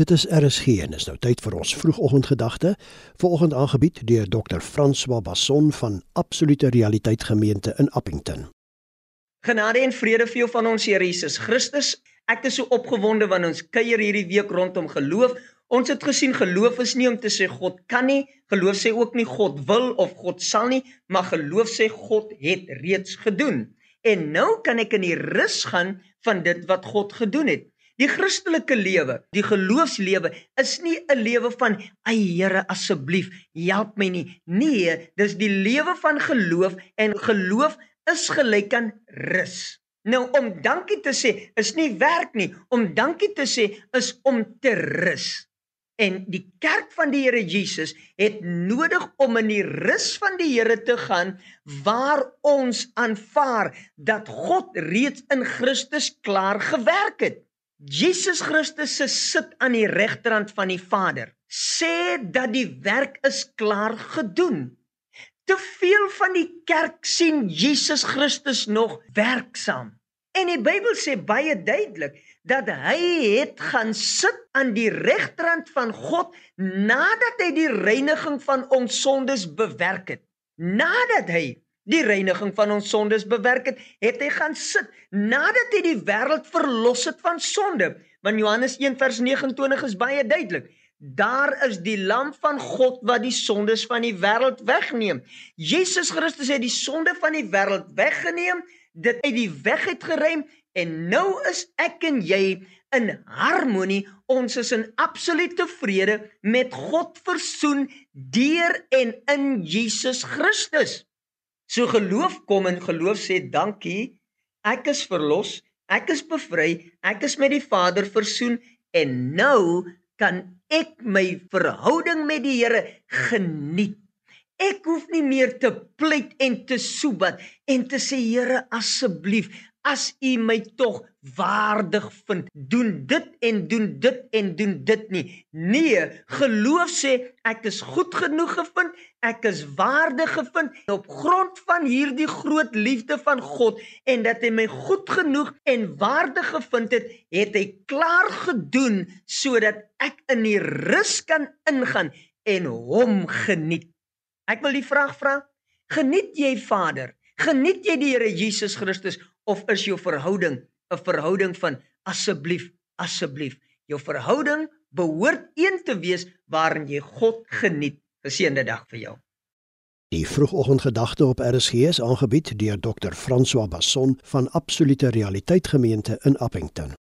Dit is RSG en is nou tyd vir ons vroegoggendgedagte. Vanoggend aangebied deur Dr. François Basson van Absolute Realiteit Gemeente in Appington. Genade en vrede vir jou van ons Here Jesus Christus. Ek is so opgewonde want ons kuier hierdie week rondom geloof. Ons het gesien geloof is nie om te sê God kan nie, geloof sê ook nie God wil of God sal nie, maar geloof sê God het reeds gedoen. En nou kan ek in die rus gaan van dit wat God gedoen het. Die Christelike lewe, die geloofslewe is nie 'n lewe van ai Here asseblief help my nie. Nee, dis die lewe van geloof en geloof is gelyk aan rus. Nou om dankie te sê is nie werk nie. Om dankie te sê is om te rus. En die kerk van die Here Jesus het nodig om in die rus van die Here te gaan waar ons aanvaar dat God reeds in Christus klaar gewerk het. Jesus Christus se sit aan die regterhand van die Vader sê dat die werk is klaar gedoen. Te veel van die kerk sien Jesus Christus nog werksaam. En die Bybel sê baie duidelik dat hy het gaan sit aan die regterhand van God nadat hy die reiniging van ons sondes bewerk het. Nadat hy die reiniging van ons sondes bewerk het, het hy gaan sit nadat hy die wêreld verlos het van sonde. Want Johannes 1 vers 29 is baie duidelik. Daar is die lam van God wat die sondes van die wêreld wegneem. Jesus Christus het die sonde van die wêreld weggeneem, dit uit die weg het geruim en nou is ek en jy in harmonie. Ons is in absolute vrede met God versoen deur en in Jesus Christus. So geloof kom en geloof sê dankie. Ek is verlos, ek is bevry, ek is met die Vader versoen en nou kan ek my verhouding met die Here geniet. Ek hoef nie meer te pleit en te soebat en te sê Here asseblief as u my tog waardig vind doen dit en doen dit en doen dit nie. Nee geloof sê ek is goed genoeg gevind ek is waardig gevind op grond van hierdie groot liefde van God en dat hy my goed genoeg en waardig gevind het het hy klaar gedoen sodat ek in die rus kan ingaan en hom geniet ek wil die vraag vra geniet jy Vader geniet jy die Here Jesus Christus of is jou verhouding 'n verhouding van asseblief, asseblief. Jou verhouding behoort een te wees waarin jy God geniet. Geseënde dag vir jou. Die vroegoggendgedagte op RSG is aangebied deur Dr. François Basson van Absolute Realiteit Gemeente in Appington.